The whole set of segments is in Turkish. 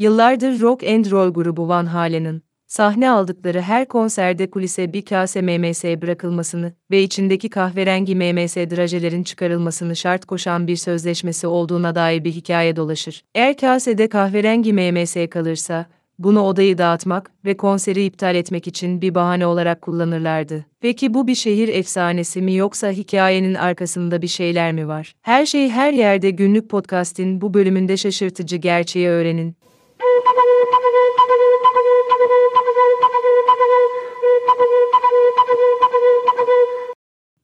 Yıllardır rock and roll grubu Van Halen'ın, sahne aldıkları her konserde kulise bir kase MMS bırakılmasını ve içindeki kahverengi MMS drajelerin çıkarılmasını şart koşan bir sözleşmesi olduğuna dair bir hikaye dolaşır. Eğer kasede kahverengi MMS kalırsa, bunu odayı dağıtmak ve konseri iptal etmek için bir bahane olarak kullanırlardı. Peki bu bir şehir efsanesi mi yoksa hikayenin arkasında bir şeyler mi var? Her şey her yerde günlük podcast'in bu bölümünde şaşırtıcı gerçeği öğrenin.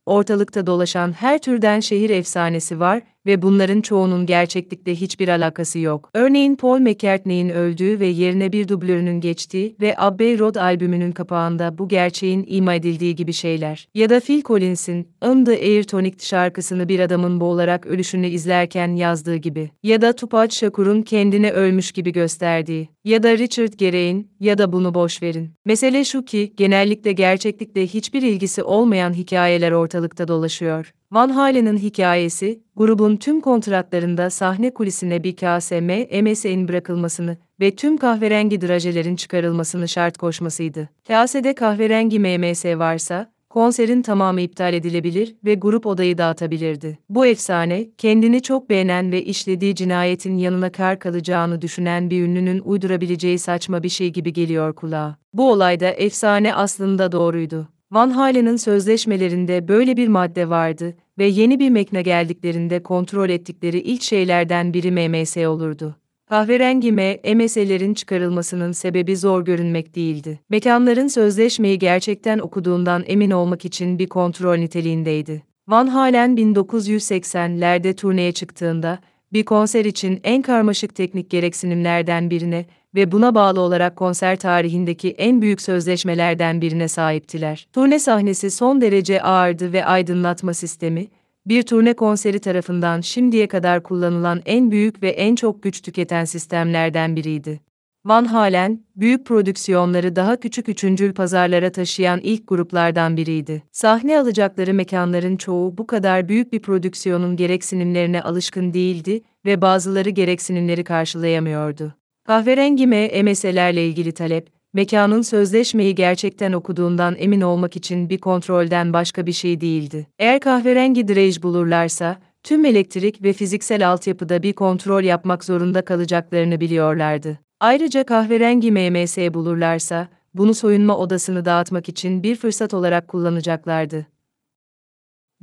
Ortalıkta dolaşan her türden şehir efsanesi var ve bunların çoğunun gerçeklikle hiçbir alakası yok. Örneğin Paul McCartney'in öldüğü ve yerine bir dublörünün geçtiği ve Abbey Road albümünün kapağında bu gerçeğin ima edildiği gibi şeyler. Ya da Phil Collins'in On the Air Tonic şarkısını bir adamın boğularak ölüşünü izlerken yazdığı gibi. Ya da Tupac Shakur'un kendini ölmüş gibi gösterdiği. Ya da Richard Gere'in ya da bunu boş verin. Mesele şu ki genellikle gerçeklikle hiçbir ilgisi olmayan hikayeler ortalıkta dolaşıyor. Van Halen'ın hikayesi, grubun tüm kontratlarında sahne kulisine bir KSM, MS'in bırakılmasını ve tüm kahverengi drajelerin çıkarılmasını şart koşmasıydı. Kasede kahverengi MMS varsa, konserin tamamı iptal edilebilir ve grup odayı dağıtabilirdi. Bu efsane, kendini çok beğenen ve işlediği cinayetin yanına kar kalacağını düşünen bir ünlünün uydurabileceği saçma bir şey gibi geliyor kulağa. Bu olayda efsane aslında doğruydu. Van Halen'ın sözleşmelerinde böyle bir madde vardı ve yeni bir mekne geldiklerinde kontrol ettikleri ilk şeylerden biri MMS olurdu. Kahverengi MMS'lerin çıkarılmasının sebebi zor görünmek değildi. Mekanların sözleşmeyi gerçekten okuduğundan emin olmak için bir kontrol niteliğindeydi. Van Halen 1980'lerde turneye çıktığında, bir konser için en karmaşık teknik gereksinimlerden birine ve buna bağlı olarak konser tarihindeki en büyük sözleşmelerden birine sahiptiler. Turne sahnesi son derece ağırdı ve aydınlatma sistemi, bir turne konseri tarafından şimdiye kadar kullanılan en büyük ve en çok güç tüketen sistemlerden biriydi. Van Halen, büyük prodüksiyonları daha küçük üçüncül pazarlara taşıyan ilk gruplardan biriydi. Sahne alacakları mekanların çoğu bu kadar büyük bir prodüksiyonun gereksinimlerine alışkın değildi ve bazıları gereksinimleri karşılayamıyordu. Kahverengi MMS'lerle ilgili talep, mekanın sözleşmeyi gerçekten okuduğundan emin olmak için bir kontrolden başka bir şey değildi. Eğer kahverengi drej bulurlarsa, tüm elektrik ve fiziksel altyapıda bir kontrol yapmak zorunda kalacaklarını biliyorlardı. Ayrıca kahverengi MMS bulurlarsa, bunu soyunma odasını dağıtmak için bir fırsat olarak kullanacaklardı.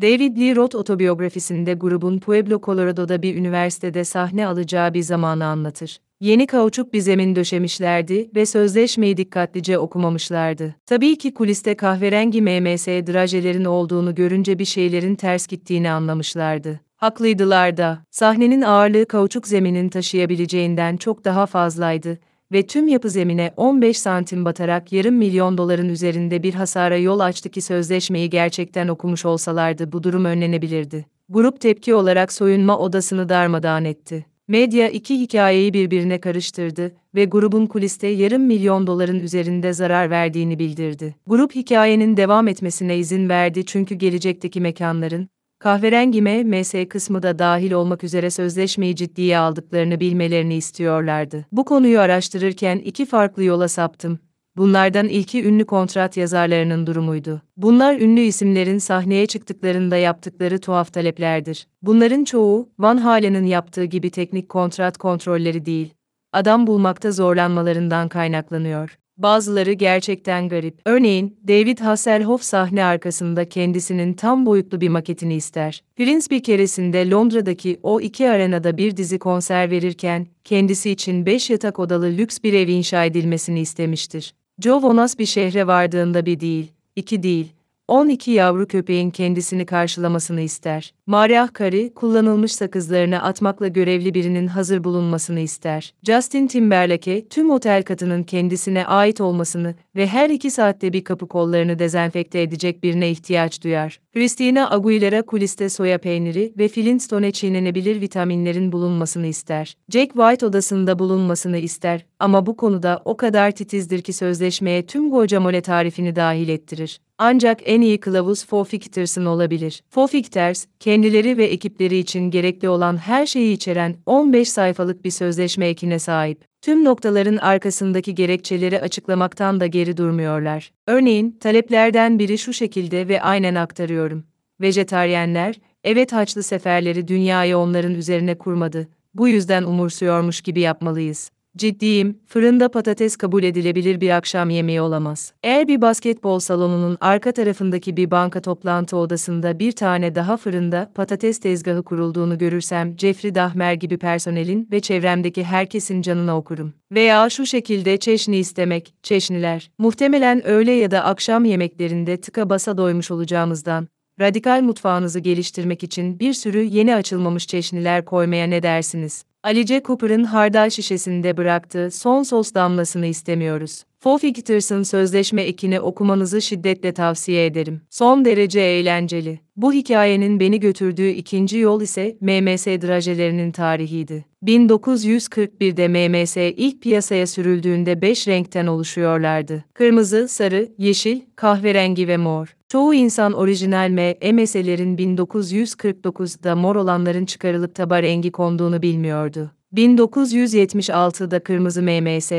David Lee Roth otobiyografisinde grubun Pueblo, Colorado'da bir üniversitede sahne alacağı bir zamanı anlatır. Yeni kauçuk bir zemin döşemişlerdi ve sözleşmeyi dikkatlice okumamışlardı. Tabii ki kuliste kahverengi MMS drajelerin olduğunu görünce bir şeylerin ters gittiğini anlamışlardı. Haklıydılar da, sahnenin ağırlığı kauçuk zeminin taşıyabileceğinden çok daha fazlaydı ve tüm yapı zemine 15 santim batarak yarım milyon doların üzerinde bir hasara yol açtı ki sözleşmeyi gerçekten okumuş olsalardı bu durum önlenebilirdi. Grup tepki olarak soyunma odasını darmadağın etti. Medya iki hikayeyi birbirine karıştırdı ve grubun kuliste yarım milyon doların üzerinde zarar verdiğini bildirdi. Grup hikayenin devam etmesine izin verdi çünkü gelecekteki mekanların, kahverengi MS kısmı da dahil olmak üzere sözleşmeyi ciddiye aldıklarını bilmelerini istiyorlardı. Bu konuyu araştırırken iki farklı yola saptım. Bunlardan ilki ünlü kontrat yazarlarının durumuydu. Bunlar ünlü isimlerin sahneye çıktıklarında yaptıkları tuhaf taleplerdir. Bunların çoğu, Van Halen'ın yaptığı gibi teknik kontrat kontrolleri değil, adam bulmakta zorlanmalarından kaynaklanıyor. Bazıları gerçekten garip. Örneğin, David Hasselhoff sahne arkasında kendisinin tam boyutlu bir maketini ister. Prince bir keresinde Londra'daki o iki arenada bir dizi konser verirken, kendisi için beş yatak odalı lüks bir ev inşa edilmesini istemiştir. Joe bir şehre vardığında bir değil, iki değil, 12 yavru köpeğin kendisini karşılamasını ister. Mariah Carey, kullanılmış sakızlarını atmakla görevli birinin hazır bulunmasını ister. Justin Timberlake, tüm otel katının kendisine ait olmasını ve her iki saatte bir kapı kollarını dezenfekte edecek birine ihtiyaç duyar. Christina Aguilera kuliste soya peyniri ve Flintstone çiğnenebilir vitaminlerin bulunmasını ister. Jack White odasında bulunmasını ister ama bu konuda o kadar titizdir ki sözleşmeye tüm guacamole tarifini dahil ettirir. Ancak en iyi kılavuz Foficters'ın olabilir. Foficters, kendileri ve ekipleri için gerekli olan her şeyi içeren 15 sayfalık bir sözleşme ekine sahip. Tüm noktaların arkasındaki gerekçeleri açıklamaktan da geri durmuyorlar. Örneğin, taleplerden biri şu şekilde ve aynen aktarıyorum. Vejetaryenler, evet haçlı seferleri dünyayı onların üzerine kurmadı. Bu yüzden umursuyormuş gibi yapmalıyız. Ciddiyim, fırında patates kabul edilebilir bir akşam yemeği olamaz. Eğer bir basketbol salonunun arka tarafındaki bir banka toplantı odasında bir tane daha fırında patates tezgahı kurulduğunu görürsem Jeffrey Dahmer gibi personelin ve çevremdeki herkesin canına okurum. Veya şu şekilde çeşni istemek, çeşniler. Muhtemelen öğle ya da akşam yemeklerinde tıka basa doymuş olacağımızdan, radikal mutfağınızı geliştirmek için bir sürü yeni açılmamış çeşniler koymaya ne dersiniz? Alice Cooper'ın hardal şişesinde bıraktığı son sos damlasını istemiyoruz. Fofficters'ın sözleşme ekini okumanızı şiddetle tavsiye ederim. Son derece eğlenceli. Bu hikayenin beni götürdüğü ikinci yol ise MMS drajelerinin tarihiydi. 1941'de MMS ilk piyasaya sürüldüğünde 5 renkten oluşuyorlardı. Kırmızı, sarı, yeşil, kahverengi ve mor. Çoğu insan orijinal MMS'lerin 1949'da mor olanların çıkarılıp taba rengi konduğunu bilmiyordu. 1976'da kırmızı MMS,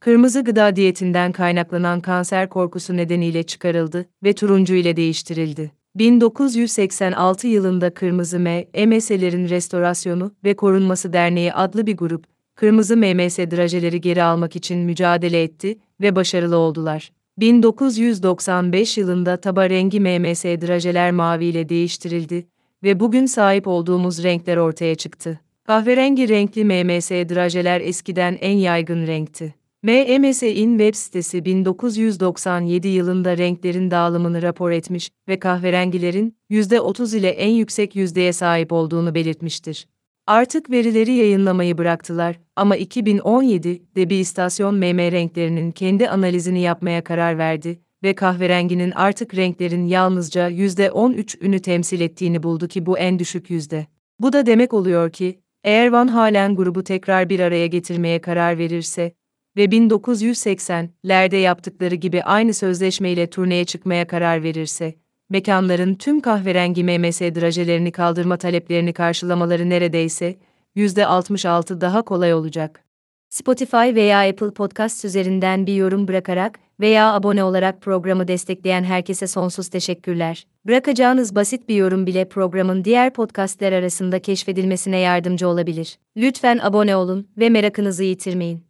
kırmızı gıda diyetinden kaynaklanan kanser korkusu nedeniyle çıkarıldı ve turuncu ile değiştirildi. 1986 yılında Kırmızı M, MS'lerin Restorasyonu ve Korunması Derneği adlı bir grup, Kırmızı MMS drajeleri geri almak için mücadele etti ve başarılı oldular. 1995 yılında taba rengi MMS drajeler mavi ile değiştirildi ve bugün sahip olduğumuz renkler ortaya çıktı. Kahverengi renkli MMS drajeler eskiden en yaygın renkti. MMS'in web sitesi 1997 yılında renklerin dağılımını rapor etmiş ve kahverengilerin %30 ile en yüksek yüzdeye sahip olduğunu belirtmiştir. Artık verileri yayınlamayı bıraktılar ama 2017'de bir istasyon MM renklerinin kendi analizini yapmaya karar verdi ve kahverenginin artık renklerin yalnızca %13'ünü temsil ettiğini buldu ki bu en düşük yüzde. Bu da demek oluyor ki, eğer Van Halen grubu tekrar bir araya getirmeye karar verirse, ve 1980'lerde yaptıkları gibi aynı sözleşmeyle turneye çıkmaya karar verirse, mekanların tüm kahverengi MMS drajelerini kaldırma taleplerini karşılamaları neredeyse %66 daha kolay olacak. Spotify veya Apple Podcast üzerinden bir yorum bırakarak veya abone olarak programı destekleyen herkese sonsuz teşekkürler. Bırakacağınız basit bir yorum bile programın diğer podcastler arasında keşfedilmesine yardımcı olabilir. Lütfen abone olun ve merakınızı yitirmeyin.